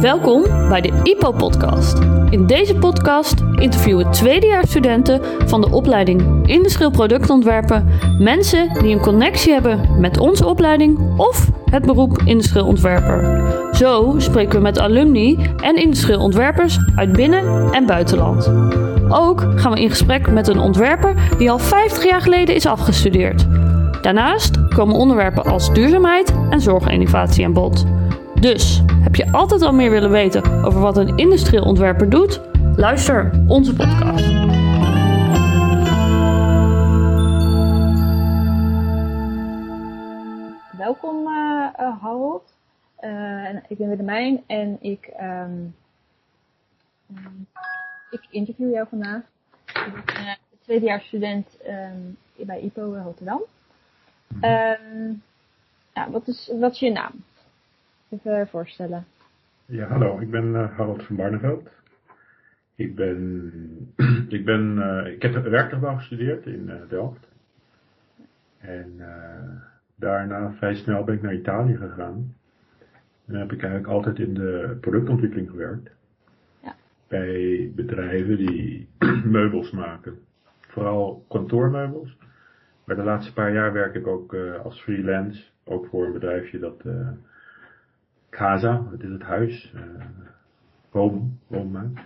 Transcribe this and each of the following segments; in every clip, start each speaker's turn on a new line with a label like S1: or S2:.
S1: Welkom bij de IPO-podcast. In deze podcast interviewen tweedejaarsstudenten van de opleiding Industrieel Productontwerpen mensen die een connectie hebben met onze opleiding of het beroep industrieel ontwerper. Zo spreken we met alumni en industrieel ontwerpers uit binnen- en buitenland. Ook gaan we in gesprek met een ontwerper die al 50 jaar geleden is afgestudeerd. Daarnaast komen onderwerpen als duurzaamheid en zorginnovatie aan bod. Dus, heb je altijd al meer willen weten over wat een industrieel ontwerper doet? Luister onze podcast.
S2: Welkom uh, uh, Harold. Uh, ik ben Willemijn en ik, um, um, ik interview jou vandaag. Ik ben tweedejaarsstudent um, bij IPO Rotterdam. Um, ja, wat, is, wat is je naam? Even voorstellen.
S3: Ja, hallo. Ik ben uh, Harold van Barneveld. Ik ben, ik ben, uh, ik heb werktuigbouw gestudeerd in uh, Delft. En daarna vrij snel ben ik naar Italië gegaan. En dan heb ik eigenlijk altijd in de productontwikkeling gewerkt.
S2: Ja.
S3: Bij bedrijven die meubels maken. Vooral kantoormeubels. Maar de laatste paar jaar werk ik ook als freelance. Ook voor een bedrijfje dat Casa, dat is het huis, uh, woon, woonmaakt.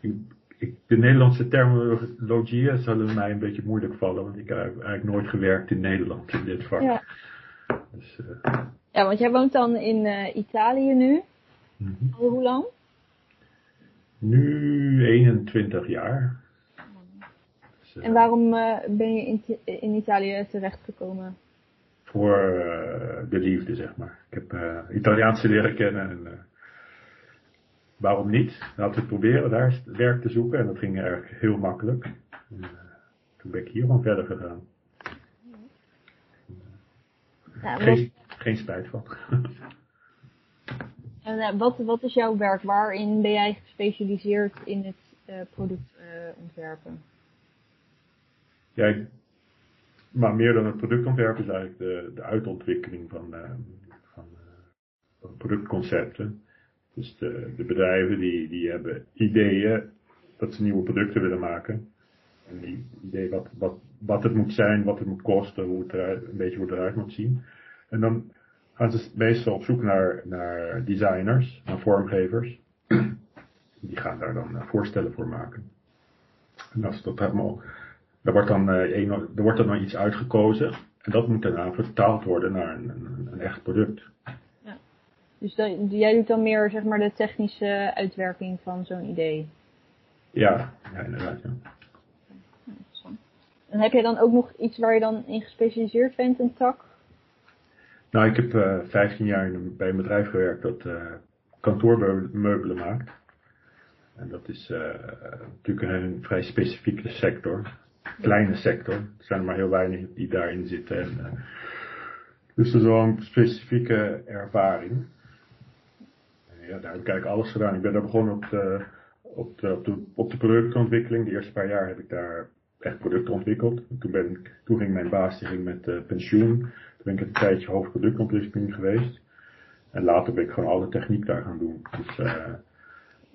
S3: Ik, ik, de Nederlandse terminologieën zullen mij een beetje moeilijk vallen, want ik heb eigenlijk nooit gewerkt in Nederland in dit vak.
S2: Ja,
S3: dus, uh,
S2: ja want jij woont dan in uh, Italië nu.
S3: Mm
S2: -hmm. Al hoe lang?
S3: Nu 21 jaar.
S2: Dus, en waarom ben je in, in Italië terechtgekomen?
S3: Voor uh, de liefde, zeg maar. Ik heb uh, Italiaanse leren kennen en uh, waarom niet? Laten we proberen daar werk te zoeken en dat ging eigenlijk heel makkelijk. En, toen ben ik hier gewoon verder gegaan.
S2: Ja,
S3: geen, geen spijt van.
S2: en wat, wat is jouw werk? Waarin ben jij gespecialiseerd in het product ontwerpen?
S3: Ja, ik, maar meer dan het productontwerp is eigenlijk de, de uitontwikkeling van, van, uh, van, productconcepten. Dus de, de, bedrijven die, die hebben ideeën dat ze nieuwe producten willen maken. En die idee wat, wat, wat het moet zijn, wat het moet kosten, hoe het eruit, een beetje hoe het eruit moet zien. En dan gaan ze meestal op zoek naar, naar designers, naar vormgevers. Die gaan daar dan voorstellen voor maken. En als dat helemaal er wordt dan, een, er wordt dan iets uitgekozen en dat moet daarna vertaald worden naar een, een, een echt product.
S2: Ja. Dus jij doet dan meer zeg maar de technische uitwerking van zo'n idee?
S3: Ja, ja inderdaad. Ja.
S2: En heb jij dan ook nog iets waar je dan in gespecialiseerd bent, een tak?
S3: Nou, ik heb uh, 15 jaar in, bij een bedrijf gewerkt dat uh, kantoormeubelen maakt. En dat is uh, natuurlijk een vrij specifieke sector kleine sector. Er zijn er maar heel weinig die daarin zitten. En, uh, dus dat is wel een specifieke ervaring. En ja, daar heb ik eigenlijk alles gedaan. Ik ben daar begonnen op de, op de, op de, op de productontwikkeling. De eerste paar jaar heb ik daar echt producten ontwikkeld. Toen, ben ik, toen ging mijn baas die met uh, pensioen. Toen ben ik een tijdje hoofdproductontwikkeling geweest. En later ben ik gewoon alle techniek daar gaan doen. Dus uh,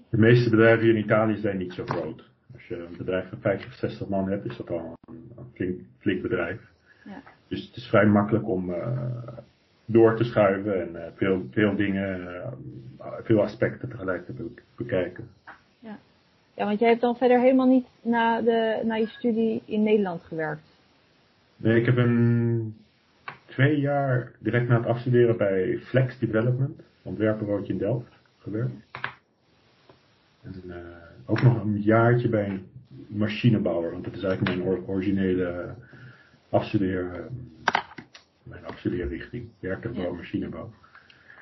S3: de meeste bedrijven in Italië zijn niet zo groot. Als je een bedrijf van 50, 60 man hebt, is dat al een, een flink, flink bedrijf.
S2: Ja.
S3: Dus het is vrij makkelijk om uh, door te schuiven en uh, veel, veel dingen, uh, veel aspecten tegelijk te be bekijken.
S2: Ja. ja, want jij hebt dan verder helemaal niet na, de, na je studie in Nederland gewerkt?
S3: Nee, ik heb een twee jaar direct na het afstuderen bij Flex Development, ontwerpenbureau in Delft, gewerkt. En, uh, ook nog een jaartje bij een machinebouwer, want dat is eigenlijk mijn or originele afstudeer, mijn afstudeerrichting, werktuigbouw,
S2: Ja.
S3: machinebouw.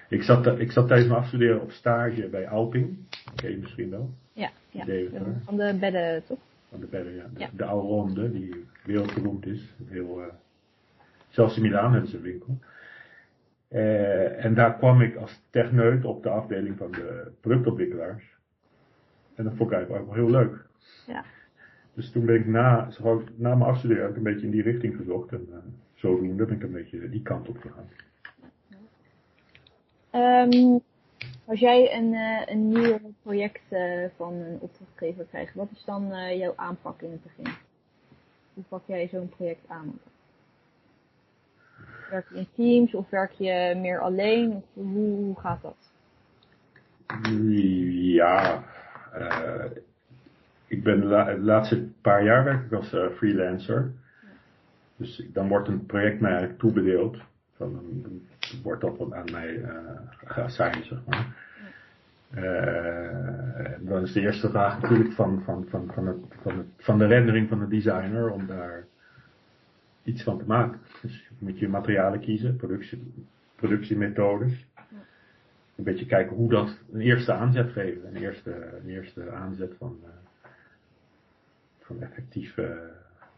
S3: Ik zat, ik zat tijdens mijn afstuderen op stage bij Alping, ken je misschien wel,
S2: Ja, ja.
S3: Deventer.
S2: van de bedden toch?
S3: van de bedden, ja. De,
S2: Ja.
S3: de Alronde, die wereldberoemd is. Heel, uh, zelfs in Milaan hebben ze een winkel. Uh, en daar kwam ik als techneut op de afdeling van de productontwikkelaars. En dat vond ik eigenlijk ook wel heel leuk.
S2: Ja.
S3: Dus toen ben ik na, na mijn afstuderen een beetje in die richting gezocht. En uh, zodoende ben ik een beetje die kant op gegaan.
S2: Um, Als jij een, uh, een nieuw project uh, van een opdrachtgever krijgt, wat is dan uh, jouw aanpak in het begin? Hoe pak jij zo'n project aan? Werk je in teams of werk je meer alleen? Of hoe, hoe gaat dat?
S3: Ja, ik ben de, la de, laatste paar jaar werk ik als freelancer. Dus dan wordt een project mij eigenlijk toebedeeld. Van, dan wordt dat aan mij uh, geassigned, zeg maar. Dan is de eerste vraag natuurlijk van, van, van, van, van, het, van de rendering van de designer om daar iets van te maken. Dus moet je materialen kiezen, productie, productiemethodes. Een beetje kijken hoe dat een eerste aanzet geven, een eerste, een eerste aanzet van, uh, van effectief uh,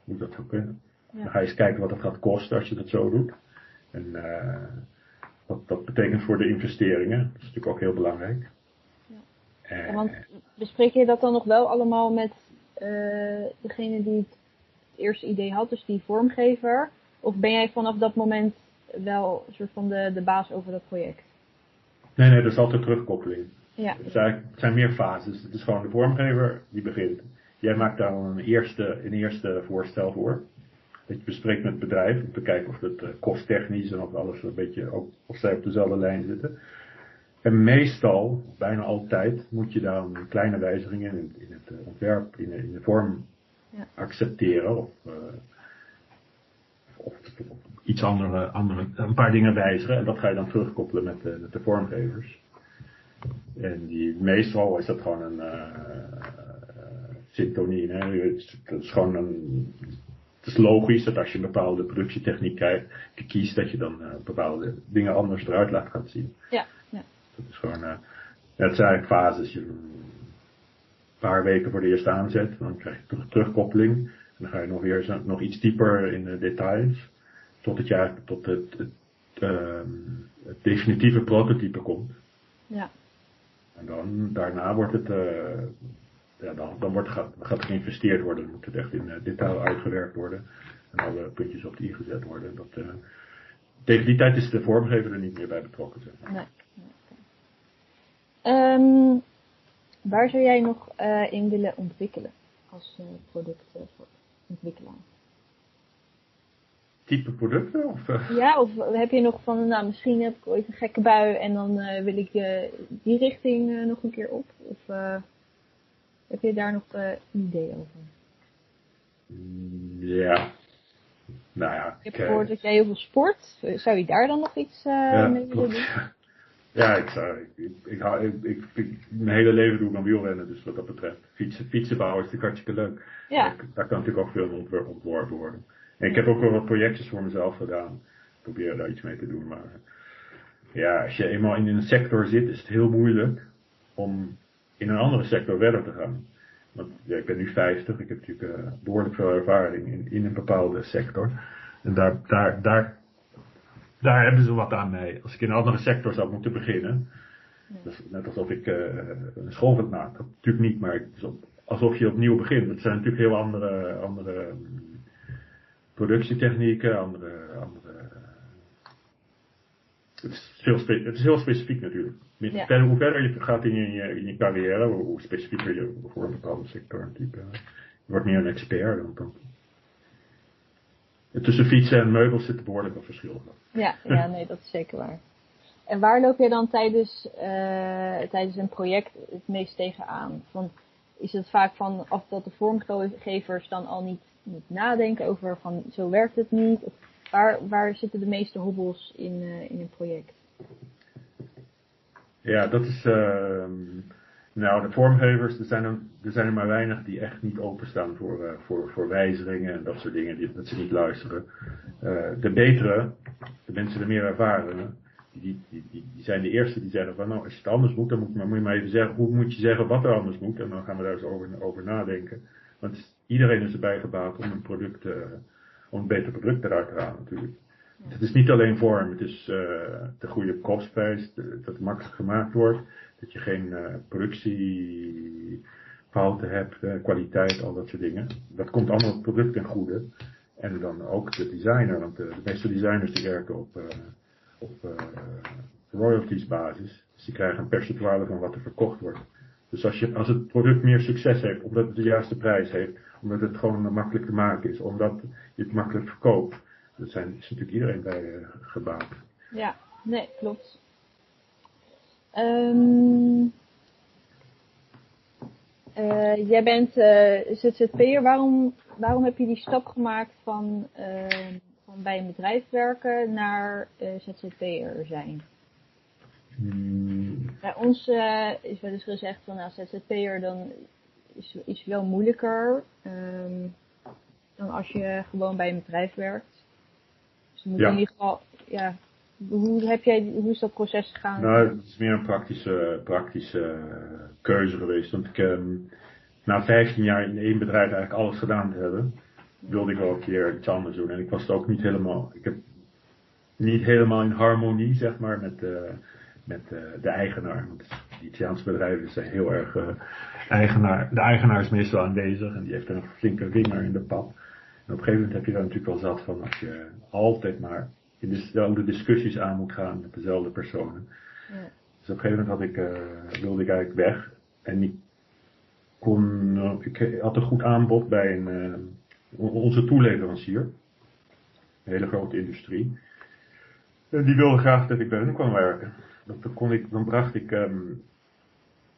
S3: hoe dat zou kunnen. Ja. Dan ga je eens kijken wat het gaat kosten als je dat zo doet. En uh, wat dat betekent voor de investeringen. Dat is natuurlijk ook heel belangrijk.
S2: Ja. ja want bespreek je dat dan nog wel allemaal met uh, degene die het eerste idee had, dus die vormgever? Of ben jij vanaf dat moment wel een soort van de, de baas over dat project?
S3: Nee, nee, dat is altijd terugkoppeling.
S2: Ja.
S3: Het, zijn, het zijn meer fases. Het is gewoon de vormgever die begint. Jij maakt daar een eerste, een eerste voorstel voor dat je bespreekt met het bedrijf om te kijken of het uh, kosttechnisch en of alles een beetje ook, of zij op dezelfde lijn zitten. En meestal, bijna altijd, moet je dan kleine wijzigingen in, in het uh, ontwerp, in, in, de vorm ja. accepteren of, uh, of, of, iets andere, andere, een paar dingen wijzigen en dat ga je dan terugkoppelen met de, met de vormgevers. En die, meestal is dat gewoon een syntonie. Hè? Het is gewoon een het is logisch dat als je een bepaalde productietechniek kiest, dat je dan uh, bepaalde dingen anders eruit laat gaan zien.
S2: Ja, ja.
S3: Dat is gewoon, uh, het zijn eigenlijk fases. Je, een paar weken voor de eerste aanzet, dan krijg je terug, terugkoppeling. En dan ga je nog weer nog iets dieper in de details. Tot het, jaar, tot het, het, uh, het definitieve prototype komt.
S2: Ja.
S3: En dan, daarna wordt het, uh, ja, dan, dan wordt, gaat, gaat er geïnvesteerd worden. Dan moet het echt in uh, detail uitgewerkt worden. En alle puntjes op de i gezet worden. Dat, uh, tegen die tijd is de vormgever er niet meer bij betrokken. Zeg maar.
S2: nee. Um, waar zou jij nog uh, in willen ontwikkelen als productontwikkelaar?
S3: Type producten? Of,
S2: Ja, of heb je nog van, nou misschien heb ik ooit een gekke bui en dan wil ik die richting nog een keer op? Of, heb je daar nog een idee over?
S3: Ja. Nou ja.
S2: Ik heb gehoord dat jij heel veel sport. Zou je daar dan nog iets ja, mee willen doen?
S3: Ja, ik zou, ik, ik, ik, ik, mijn hele leven doe ik aan wielrennen, dus wat dat betreft. Fietsen, fietsen bouwen is natuurlijk hartstikke leuk.
S2: Ja.
S3: Daar kan natuurlijk ook veel ontworpen worden. En ik heb ook wel wat projectjes voor mezelf gedaan. Ik probeer daar iets mee te doen, maar ja, als je eenmaal in een sector zit, is het heel moeilijk om in een andere sector verder te gaan. Want ja, ik ben nu 50, ik heb natuurlijk uh, behoorlijk veel ervaring in, in een bepaalde sector. En daar, daar, daar, daar hebben ze wat aan mij. Als ik in een andere sector zou moeten beginnen, dus net alsof ik uh, een schoolvet maak, dat natuurlijk niet, maar alsof je opnieuw begint. Het zijn natuurlijk heel andere, andere productietechnieken, andere, andere het is, heel het is heel specifiek natuurlijk. Ja. Verder, hoe verder je gaat in je, in je carrière, hoe specifieker je voor een bepaalde sector natuurlijk. Je wordt meer een expert dan. dan. Tussen fietsen en meubels zit behoorlijk een verschil.
S2: Ja, ja, nee, dat is zeker waar. En waar loop je dan tijdens, uh, tijdens een project het meest tegenaan? Van, is het vaak van of dat de vormgevers dan al niet, niet nadenken over van zo werkt het niet? Of waar, waar zitten de meeste hobbels in, uh, in een project?
S3: Ja, dat is. Uh, nou, de vormgevers, er zijn er, er zijn er maar weinig die echt niet openstaan voor, uh, voor, voor wijzigingen en dat soort dingen, die, dat ze niet luisteren. Uh, de betere, de mensen die meer ervaren, die, die, die, die, zijn de eerste die zeggen van nou, als je het anders moet, dan moet, moet je maar even zeggen, hoe moet je zeggen wat er anders moet en dan gaan we daar eens over, over nadenken. Want iedereen is erbij gebaat om een product, uh, om een beter product eruit te halen natuurlijk. Het is niet alleen vorm, het is uh, de goede kostprijs, dat het makkelijk gemaakt wordt, dat je geen uh, productiefouten hebt, uh, kwaliteit, al dat soort dingen. Dat komt allemaal het product ten goede. En dan ook de designer, want de, de meeste designers die werken op, op royalties basis. Dus die krijgen een percentuale van wat er verkocht wordt. Dus als, je, als het product meer succes heeft, omdat het de juiste prijs heeft, omdat het gewoon makkelijk te maken is, omdat je het makkelijk verkoopt, dat zijn, is natuurlijk iedereen bij uh, gebaat.
S2: Ja, nee, klopt. Um, uh, jij bent uh, ZZP'er. Waarom, waarom heb je die stap gemaakt van, van bij een bedrijf werken naar ZZP'er zijn?
S3: Hmm.
S2: Bij ons is wel eens gezegd van nou, ZZP'er dan is, is wel moeilijker um, dan als je gewoon bij een bedrijf werkt. Dus moet ja. in ieder geval, ja, hoe, heb jij, hoe is dat proces gegaan?
S3: Nou, het is meer een praktische, praktische keuze geweest. Want ik, um, na 15 jaar in één bedrijf eigenlijk alles gedaan te hebben, wilde ik wel een keer iets anders doen. En ik was het ook niet helemaal, ik heb niet helemaal in harmonie, zeg maar, met, uh, met uh, de eigenaar. Want die Italiaanse bedrijven zijn heel erg, uh, eigenaar, de eigenaar is meestal aanwezig en die heeft een flinke vinger in de pap. En op een gegeven moment heb je daar natuurlijk wel zat van als je altijd maar in dezelfde discussies aan moet gaan met dezelfde personen. Ja. Dus op een gegeven moment had ik, uh, wilde ik eigenlijk weg. En ik kon, ik had een goed aanbod bij een, onze toeleverancier. Een hele grote industrie. En die wilde graag dat ik bij hen kwam werken. Dan, kon ik, dan bracht ik um,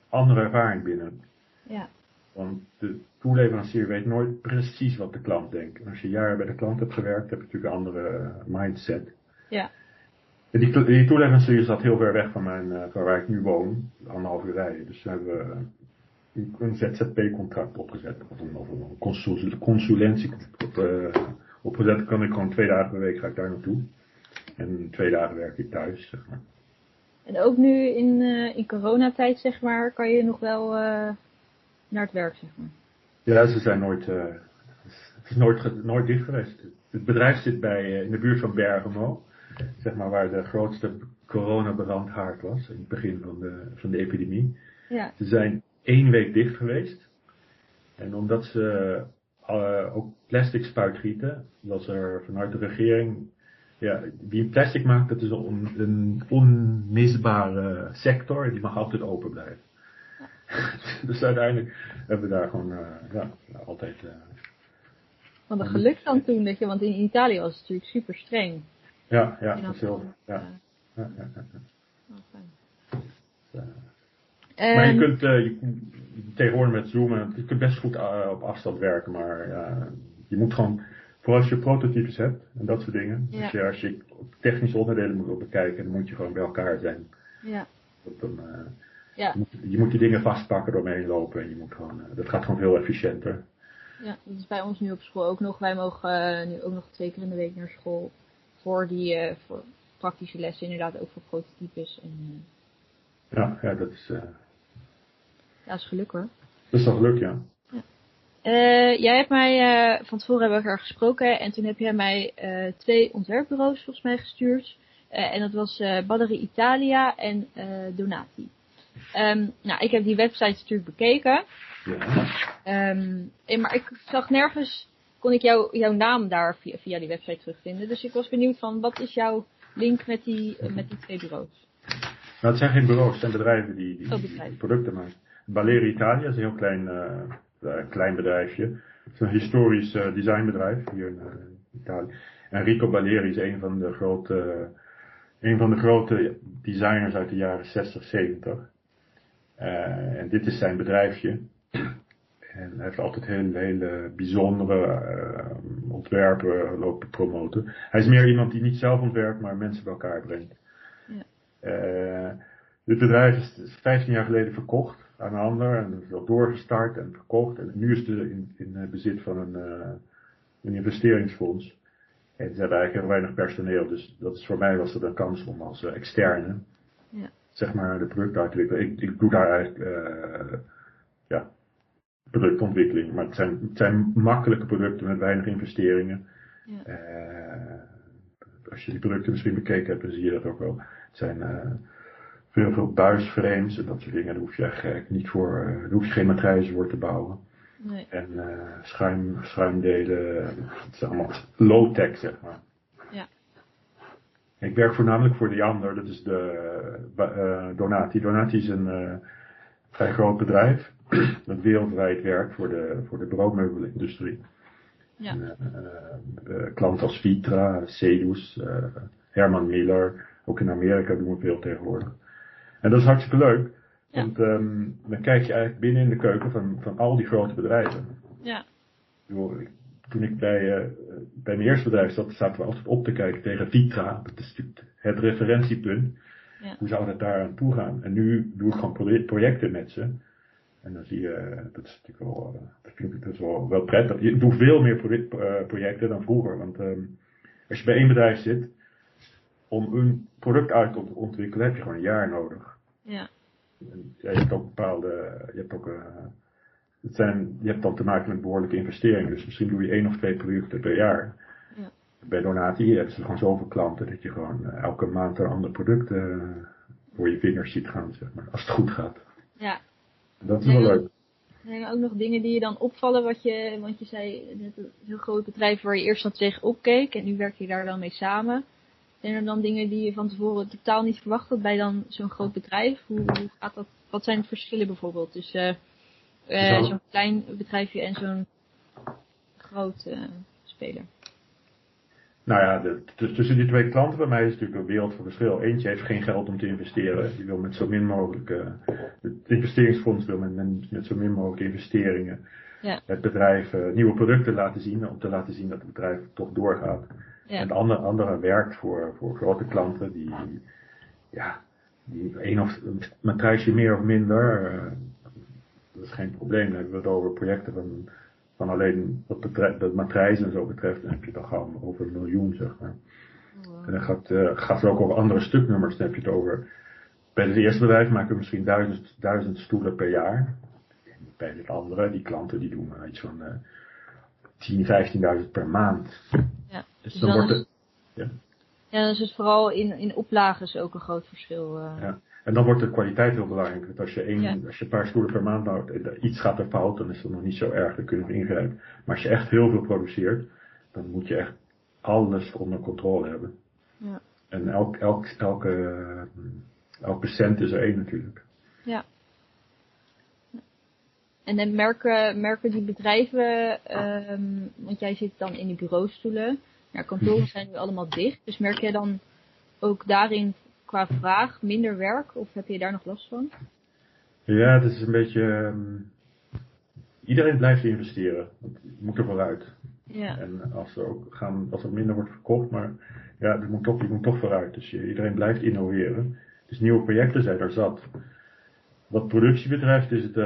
S3: andere ervaring binnen.
S2: Ja.
S3: Want de toeleverancier weet nooit precies wat de klant denkt. En als je jaren bij de klant hebt gewerkt, heb je natuurlijk een andere mindset.
S2: Ja.
S3: En die, die toeleverancier zat heel ver weg van, mijn, uh, van waar ik nu woon, anderhalf uur rijden. Dus we hebben een, een ZZP-contract opgezet, of een, of een consul, consulentie op, uh, opgezet. kan ik gewoon twee dagen per week ga ik daar naartoe. En twee dagen werk ik thuis, zeg maar.
S2: En ook nu in, uh, in coronatijd, zeg maar, kan je nog wel naar het werk, zeg maar.
S3: Ja, ze zijn nooit, uh, het is nooit, nooit dicht geweest. Het bedrijf zit bij, in de buurt van Bergamo, zeg maar waar de grootste coronabrandhaard was, in het begin van de, van de epidemie.
S2: Ja.
S3: Ze zijn één week dicht geweest. En omdat ze ook plastic spuitgieten, was er vanuit de regering, ja, wie plastic maakt, dat is een, een onmisbare sector, die mag altijd open blijven. dus uiteindelijk hebben we daar gewoon uh, ja, altijd. Uh,
S2: Wat een geluk dan toen, dat je, want in Italië was het natuurlijk super streng.
S3: Ja, ja, dat is heel. Ja. Ja, ja, ja,
S2: Oh,
S3: dus, uh, maar je kunt je, tegenwoordig met Zoom, je kunt best goed op afstand werken, maar ja, je moet gewoon, vooral als je prototypes hebt en dat soort dingen,
S2: Ja.
S3: dus ja, als je technische onderdelen moet bekijken, dan moet je gewoon bij elkaar zijn.
S2: Ja.
S3: Uh,
S2: Ja.
S3: je, moet, je moet die dingen vastpakken, doorheen lopen en je moet gewoon, uh, dat gaat gewoon veel efficiënter.
S2: Ja, dat is bij ons nu op school ook nog. Wij mogen uh, nu ook nog twee keer in de week naar school voor die voor praktische lessen, inderdaad ook voor prototypes. En,
S3: Ja, ja, dat is,
S2: ja, dat is geluk hoor.
S3: dat is toch geluk, ja.
S2: Uh, jij hebt mij, uh, van tevoren hebben we elkaar gesproken en toen heb jij mij uh, twee ontwerpbureaus volgens mij gestuurd. En dat was Badderie Italia en Donati. Um, nou, ik heb die websites natuurlijk bekeken.
S3: Ja.
S2: Um, maar ik zag nergens, kon ik jou, jouw naam daar via, via die website terugvinden. Dus ik was benieuwd van, wat is jouw link met die, met die twee bureaus?
S3: Nou, het zijn geen bureaus, het zijn bedrijven die, die,
S2: Oh,
S3: die producten maken. Baleri Italia is een heel klein, uh, klein bedrijfje. Het is een historisch uh, designbedrijf hier in uh, Italië. En Rico Baleri is een van de grote, een van de grote designers uit de jaren 60, 70. Uh, en dit is zijn bedrijfje. En hij heeft altijd hele, hele bijzondere uh, ontwerpen lopen promoten. Hij is meer iemand die niet zelf ontwerpt, maar mensen bij elkaar brengt.
S2: Ja.
S3: Uh, dit bedrijf is 15 jaar geleden verkocht aan een ander en is wel doorgestart en verkocht. En nu is het in, in bezit van een, uh, een investeringsfonds. En ze hebben eigenlijk heel weinig personeel, dus dat is voor mij was het een kans om als uh, externe
S2: ja.
S3: zeg maar de producten uit te wikkelen. Ik, ik doe daar eigenlijk uh, ja, productontwikkeling, maar het zijn, het zijn makkelijke producten met weinig investeringen.
S2: Ja.
S3: Als je die producten misschien bekeken hebt, dan zie je dat ook wel. Het zijn veel, veel buisframes en dat soort dingen. Daar hoef je eigenlijk niet voor, uh, daar hoef je geen matrijzen voor te bouwen.
S2: Nee.
S3: En uh, schuim, schuimdelen, het is allemaal low-tech zeg maar.
S2: Ja.
S3: Ik werk voornamelijk voor Leander, dat is de uh, Donati. Donati is een uh, vrij groot bedrijf dat wereldwijd werkt voor de, voor de broodmeubelindustrie. Ja. Uh, klanten als Vitra, Cedus, Herman Miller, ook in Amerika doen we veel tegenwoordig. En dat is hartstikke leuk, ja. want um, dan kijk je eigenlijk binnen in de keuken van, van al die grote bedrijven.
S2: Ja.
S3: Toen ik bij, uh, bij mijn eerste bedrijf zat, zaten we altijd op te kijken tegen Vitra. Dat is natuurlijk het referentiepunt. Ja. Hoe zou dat daar aan toe gaan? En nu doe ik gewoon projecten met ze. En dan zie je, dat is natuurlijk wel, uh, dat vind ik dus wel, wel prettig. Je doet veel meer projecten dan vroeger. Want um, als je bij één bedrijf zit, om een product uit te ontwikkelen heb je gewoon een jaar nodig.
S2: Ja.
S3: En, ja je hebt ook bepaalde, je hebt ook, uh, het zijn, je hebt dan te maken met behoorlijke investeringen. Dus misschien doe je één of twee producten per jaar. Ja. Bij Donati hebben ze gewoon zoveel klanten dat je gewoon uh, elke maand een ander product uh, voor je vingers ziet gaan, zeg maar. Als het goed gaat.
S2: Ja.
S3: Dat is wel leuk.
S2: Zijn er ook nog dingen die je dan opvallen, wat je, want je zei net een heel groot bedrijf waar je eerst dan tegen opkeek en nu werk je daar dan mee samen. Zijn er dan dingen die je van tevoren totaal niet verwacht had bij dan zo'n groot bedrijf? Hoe, hoe, gaat dat? Wat zijn de verschillen bijvoorbeeld tussen uh, zo'n klein bedrijfje en zo'n groot uh, speler?
S3: Nou ja, de, tussen die twee klanten bij mij is natuurlijk een wereld van verschil. Eentje heeft geen geld om te investeren. Die wil met zo min mogelijk, uh, het investeringsfonds wil met, met, met zo min mogelijk investeringen ja. het bedrijf uh, nieuwe producten laten zien. Om te laten zien dat het bedrijf toch doorgaat. Ja. En de andere, andere werkt voor, voor grote klanten die, ja, die één of een matrijsje meer of minder, uh, dat is geen probleem. Dan hebben we het over projecten van, van alleen wat betreft, dat matrijs en zo betreft, dan heb je het al gauw over een miljoen, zeg maar. En dan gaat, uh, gaat het ook over andere stuknummers, dan heb je het over, bij het eerste bedrijf maken we misschien duizend, duizend stoelen per jaar. bij het andere, die klanten die doen iets van uh, 10, 15.000 per maand.
S2: Ja. Dus, dan, wordt het, ja. ja, dan is het vooral in, in oplages ook een groot verschil.
S3: Uh. Ja. En dan wordt de kwaliteit heel belangrijk. Want als je, een, als je een paar stoelen per maand houdt en iets gaat er fout, dan is dat nog niet zo erg, dan kun je nog ingrijpen. Maar als je echt heel veel produceert, dan moet je echt alles onder controle hebben.
S2: Ja.
S3: En elk, elk, elke, elke cent is er één natuurlijk.
S2: Ja. En dan merken, merken die bedrijven, um, want jij zit dan in de bureaustoelen, ja, kantoren mhm. zijn nu allemaal dicht, dus merk jij dan ook daarin qua vraag minder werk of heb je daar nog last van?
S3: Ja, het is een beetje, um, iedereen blijft investeren, je moet er vooruit.
S2: Ja.
S3: En als er ook gaan, als er minder wordt verkocht, maar ja, je moet toch, je moet toch vooruit, dus je, iedereen blijft innoveren. Dus nieuwe projecten zijn er zat. Wat productie betreft is het uh,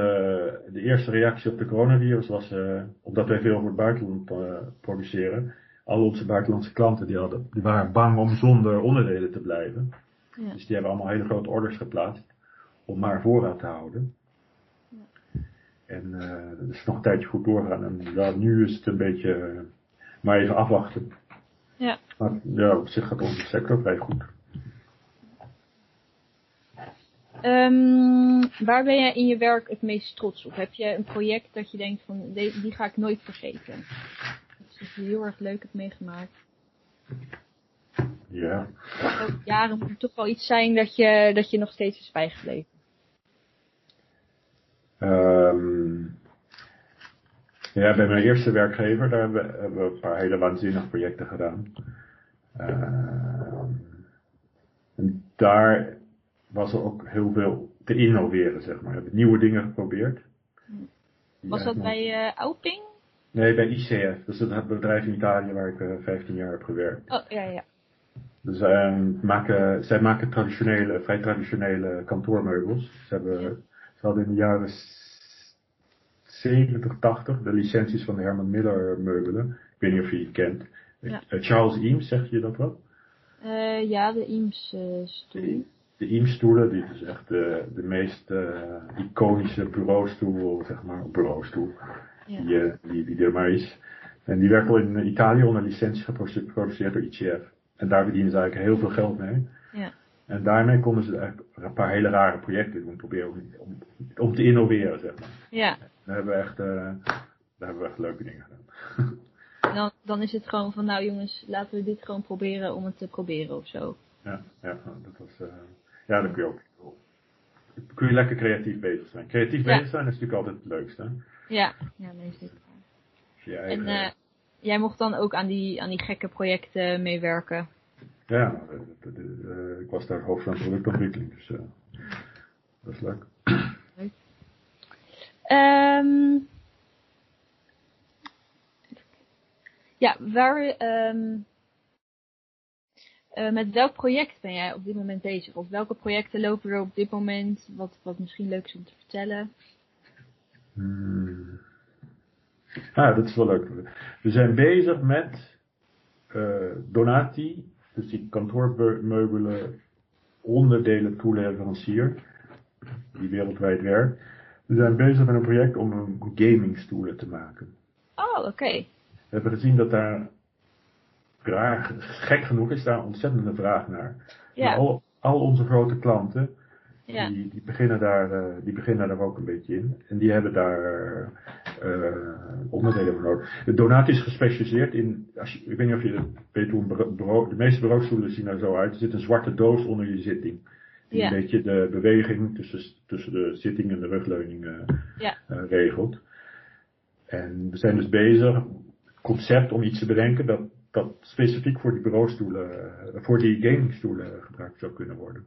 S3: de eerste reactie op de coronavirus was, uh, omdat wij veel voor het buitenland uh, produceren. Al onze buitenlandse klanten die, hadden, die waren bang om zonder onderdelen te blijven. Ja. Dus die hebben allemaal hele grote orders geplaatst om maar voorraad te houden. Ja. En dat is nog een tijdje goed doorgaan. En ja, nu is het een beetje maar even afwachten.
S2: Ja.
S3: Maar ja, op zich gaat onze sector vrij goed.
S2: Um, waar ben jij in je werk het meest trots op? Heb je een project dat je denkt van, die ga ik nooit vergeten? Dat is heel erg leuk heb meegemaakt.
S3: Ja.
S2: Ook jaren moet er toch wel iets zijn dat je, dat je nog steeds is bijgebleven.
S3: Um, ja, bij mijn eerste werkgever, daar hebben we, hebben we een paar hele waanzinnige projecten gedaan. Uh, en daar was er ook heel veel te innoveren, zeg maar. We hebben nieuwe dingen geprobeerd.
S2: Was dat bij uh, Alping?
S3: Nee, bij ICF. Dat is het bedrijf in Italië waar ik uh, eh, 15 jaar heb gewerkt.
S2: Oh, ja, ja.
S3: Dus uh, maken, zij maken traditionele, vrij traditionele kantoormeubels. Ze, hebben, ze hadden in de jaren 70, 80 de licenties van de Herman Miller meubelen. Ik weet niet of je die kent. Ja. Uh, Charles Eames, zeg je dat wat?
S2: Uh, ja, de Eames stoel
S3: de IEM-stoelen, die is echt de, de meest uh, iconische bureaustoel, zeg maar, bureaustoel, ja. die, uh, die, die er maar is. En die werd al in Italië onder licentie geproduceerd door ICF. En daar verdienen ze eigenlijk heel veel geld mee.
S2: Ja.
S3: En daarmee konden ze eigenlijk een paar hele rare projecten doen, proberen om, om, om te innoveren, zeg maar.
S2: Ja.
S3: Daar hebben we echt, uh, daar hebben we echt leuke dingen gedaan.
S2: dan, dan is het gewoon van, nou jongens, laten we dit gewoon proberen om het te proberen of zo.
S3: Ja, ja dat was, uh, ja, dat kun je ook. Kun je lekker creatief bezig zijn. Creatief
S2: Ja.
S3: bezig zijn is natuurlijk altijd het leukste.
S2: Ja, ja, nee, zeker.
S3: Je
S2: En
S3: eigen-
S2: eh, jij mocht dan ook aan die, aan die gekke projecten meewerken.
S3: Ja, eh, ik was daar hoofd van productontwikkeling, dus eh, dat is leuk.
S2: Ehm ja, waar, ehm, eh, met welk project ben jij op dit moment bezig? Of welke projecten lopen er op dit moment? Wat, wat misschien leuk is om te vertellen?
S3: Hmm. Ah, dat is wel leuk. We zijn bezig met eh, Donati, dus die kantoormeubelen onderdelen toeleverancier, die wereldwijd werkt. We zijn bezig met een project om een gamingstoelen te maken.
S2: Oh, oké.
S3: We hebben gezien dat daar vraag, gek genoeg is daar ontzettende vraag naar.
S2: Ja.
S3: Al, al onze grote klanten,
S2: Ja.
S3: die, die, beginnen daar, eh, die beginnen daar ook een beetje in. En die hebben daar eh, onderdelen voor nodig. De Donat is gespecialiseerd in, als je, ik weet niet of je weet hoe een bureau- de meeste bureaustoelen zien er zo uit. Er zit een zwarte doos onder je zitting. Die
S2: Ja.
S3: een beetje de beweging tussen, tussen de zitting en de rugleuning eh,
S2: Ja.
S3: eh, regelt. En we zijn dus bezig, concept om iets te bedenken dat, dat specifiek voor die bureaustoelen, eh, voor die gamingstoelen gebruikt zou kunnen worden.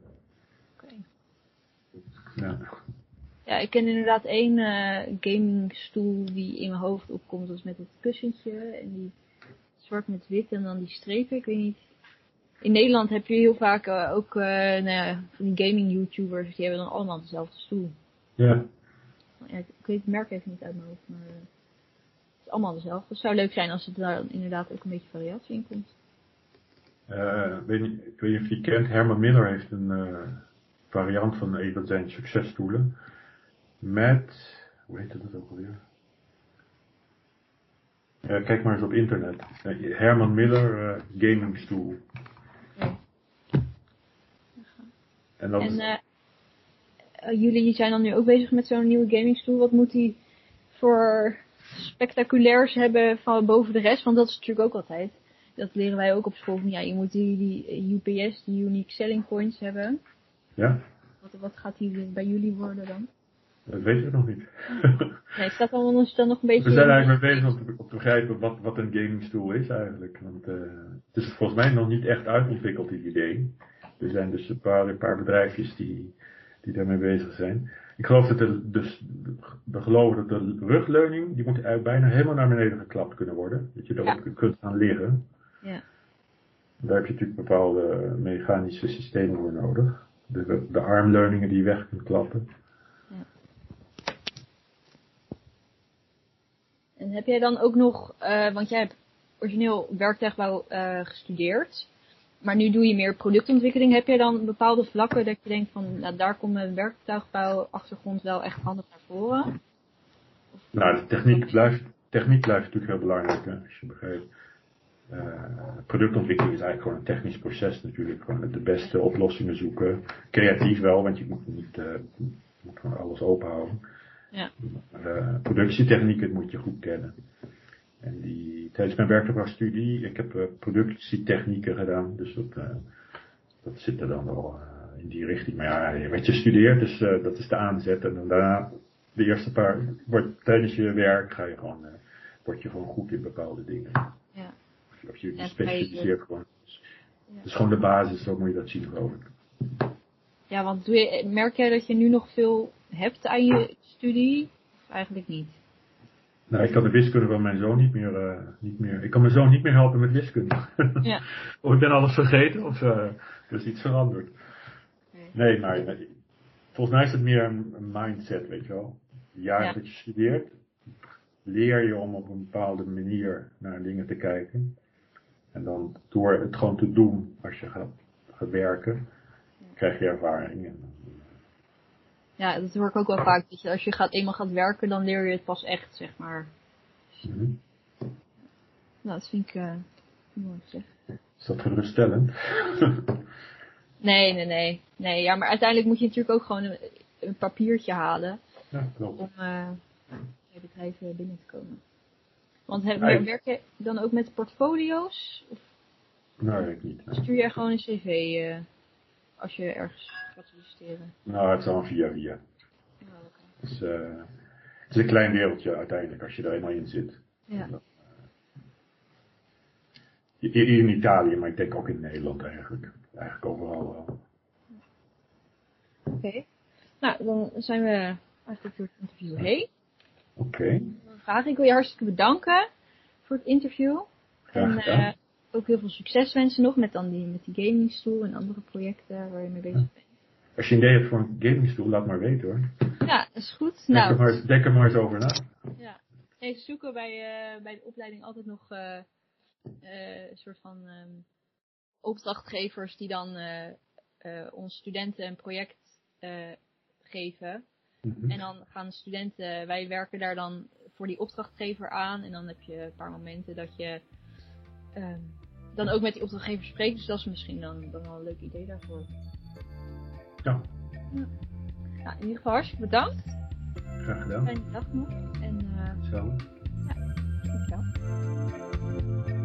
S2: Oké.
S3: Ja.
S2: Ja, ik ken inderdaad één eh, gamingstoel die in mijn hoofd opkomt. Dat is met het kussentje en die zwart met wit en dan die strepen. Ik weet niet. In Nederland heb je heel vaak eh, ook nou ja, van die gaming YouTubers. Die hebben dan allemaal dezelfde stoel.
S3: ja.
S2: Ja, ik weet het merk even niet uit mijn hoofd, maar is allemaal dezelfde. Het zou leuk zijn als er daar dan inderdaad ook een beetje variatie in komt.
S3: Eh, weet niet, ik weet niet of je kent, Herman Miller heeft een eh, variant van een van zijn successtoelen. Met, hoe heet dat ook alweer? Ja, kijk maar eens op internet. Eh, Herman Miller gamingstoel.
S2: Ja.
S3: En dat
S2: En
S3: is,
S2: jullie zijn dan nu ook bezig met zo'n nieuwe gamingstoel. Wat moet die voor spectaculairs hebben van boven de rest? Want dat is natuurlijk ook altijd. Dat leren wij ook op school. Van, ja, je moet die, die UPS, die Unique Selling Points hebben.
S3: ja,
S2: Wat, wat gaat die bij jullie worden dan?
S3: dat weten we nog niet.
S2: Nee, staat ons dan nog een beetje...
S3: We zijn eigenlijk mee bezig om te, om te begrijpen wat, wat een gamingstoel is eigenlijk. Want eh, het is volgens mij nog niet echt uitontwikkeld, dit idee. Er zijn dus een paar, een paar bedrijfjes die, die daarmee bezig zijn. Ik geloof dat de, dus, we geloven dat de rugleuning, die moet eigenlijk bijna helemaal naar beneden geklapt kunnen worden. Dat je erop kunt gaan liggen.
S2: Ja.
S3: Daar heb je natuurlijk bepaalde mechanische systemen voor nodig. De, de armleuningen die je weg kunt klappen.
S2: En heb jij dan ook nog, eh, want jij hebt origineel werktuigbouw eh, gestudeerd, maar nu doe je meer productontwikkeling. Heb jij dan bepaalde vlakken dat je denkt van, nou, daar komt mijn werktuigbouw achtergrond wel echt handig naar voren?
S3: Nou, de techniek blijft, techniek blijft natuurlijk heel belangrijk, hè, als je begrijpt. Eh, productontwikkeling is eigenlijk gewoon een technisch proces natuurlijk. Gewoon de beste oplossingen zoeken. Creatief wel, want je moet niet je moet gewoon alles open houden.
S2: Ja.
S3: Maar eh, productietechnieken moet je goed kennen. En die, tijdens mijn werktuigbouwstudie, ik heb eh, productietechnieken gedaan, dus dat, eh, dat zit er dan wel eh, in die richting. Maar ja, wat je studeert, dus dat is de aanzet. En daarna, de eerste paar, wordt, tijdens je werk ga je gewoon, word je gewoon goed in bepaalde dingen.
S2: Ja.
S3: Of je- Of je specialiseert gewoon.
S2: Ja.
S3: Dat is gewoon de basis, zo moet je dat zien geloof ik.
S2: Ja, want doe je, merk jij dat je nu nog veel hebt aan je studie? Of eigenlijk niet?
S3: Nou, ik kan de wiskunde van mijn zoon niet meer, eh, niet meer, ik kan mijn zoon niet meer helpen met wiskunde.
S2: Ja.
S3: of ik ben alles vergeten, of eh, er is iets veranderd.
S2: Nee.
S3: Nee, maar nee, volgens mij is het meer een, een mindset, weet je wel. De jaren
S2: Ja.
S3: dat je studeert, leer je om op een bepaalde manier naar dingen te kijken. En dan door het gewoon te doen als je gaat, gaat werken, krijg je ervaring. En,
S2: Ja, dat hoor ik ook wel vaak. Dat je, als je gaat, eenmaal gaat werken, dan leer je het pas echt, zeg maar.
S3: Mhm.
S2: Nou, dat vind ik eh, mooi zeg.
S3: Is dat geruststellend?
S2: Nee, nee, nee. Nee, ja, maar uiteindelijk moet je natuurlijk ook gewoon een, een papiertje halen
S3: ja, klopt.
S2: om eh bij bedrijven binnen te komen. Want heb, werk je dan ook met portfolio's? Of
S3: Nee, ik niet. nee.
S2: stuur je gewoon een cv eh, als je ergens gaat solliciteren?
S3: Nou, het is allemaal via via.
S2: Oh,
S3: is, eh, het is een klein wereldje uiteindelijk als je er eenmaal in zit.
S2: Ja.
S3: Hier in Italië, maar ik denk ook in Nederland eigenlijk. Eigenlijk overal wel.
S2: Oké. Nou, dan zijn we eigenlijk door het interview heen.
S3: Oké,
S2: Dan vraag ik wil je hartstikke bedanken voor het interview.
S3: graag
S2: En
S3: gedaan.
S2: Ook heel veel succes wensen nog met, dan die, met die gamingstoel en andere projecten waar je mee bezig bent.
S3: Als je een idee hebt voor een gamingstoel, laat maar weten hoor.
S2: Ja, dat is goed.
S3: Denk, er
S2: Nou,
S3: maar, denk er maar eens over na.
S2: ja. Even zoeken bij, eh, bij de opleiding altijd nog eh, eh, een soort van ehm, opdrachtgevers die dan eh, eh, ons studenten een project eh, geven.
S3: Mhm.
S2: En dan gaan de studenten, wij werken daar dan voor die opdrachtgever aan. En dan heb je een paar momenten dat je ehm, dan ook met die opdrachtgever spreekt. Dus dat is misschien dan, dan wel een leuk idee daarvoor.
S3: Ja,
S2: Nou, in ieder geval hartstikke bedankt.
S3: graag gedaan.
S2: Fijne dag nog. En eh
S3: Zo.
S2: dankjewel.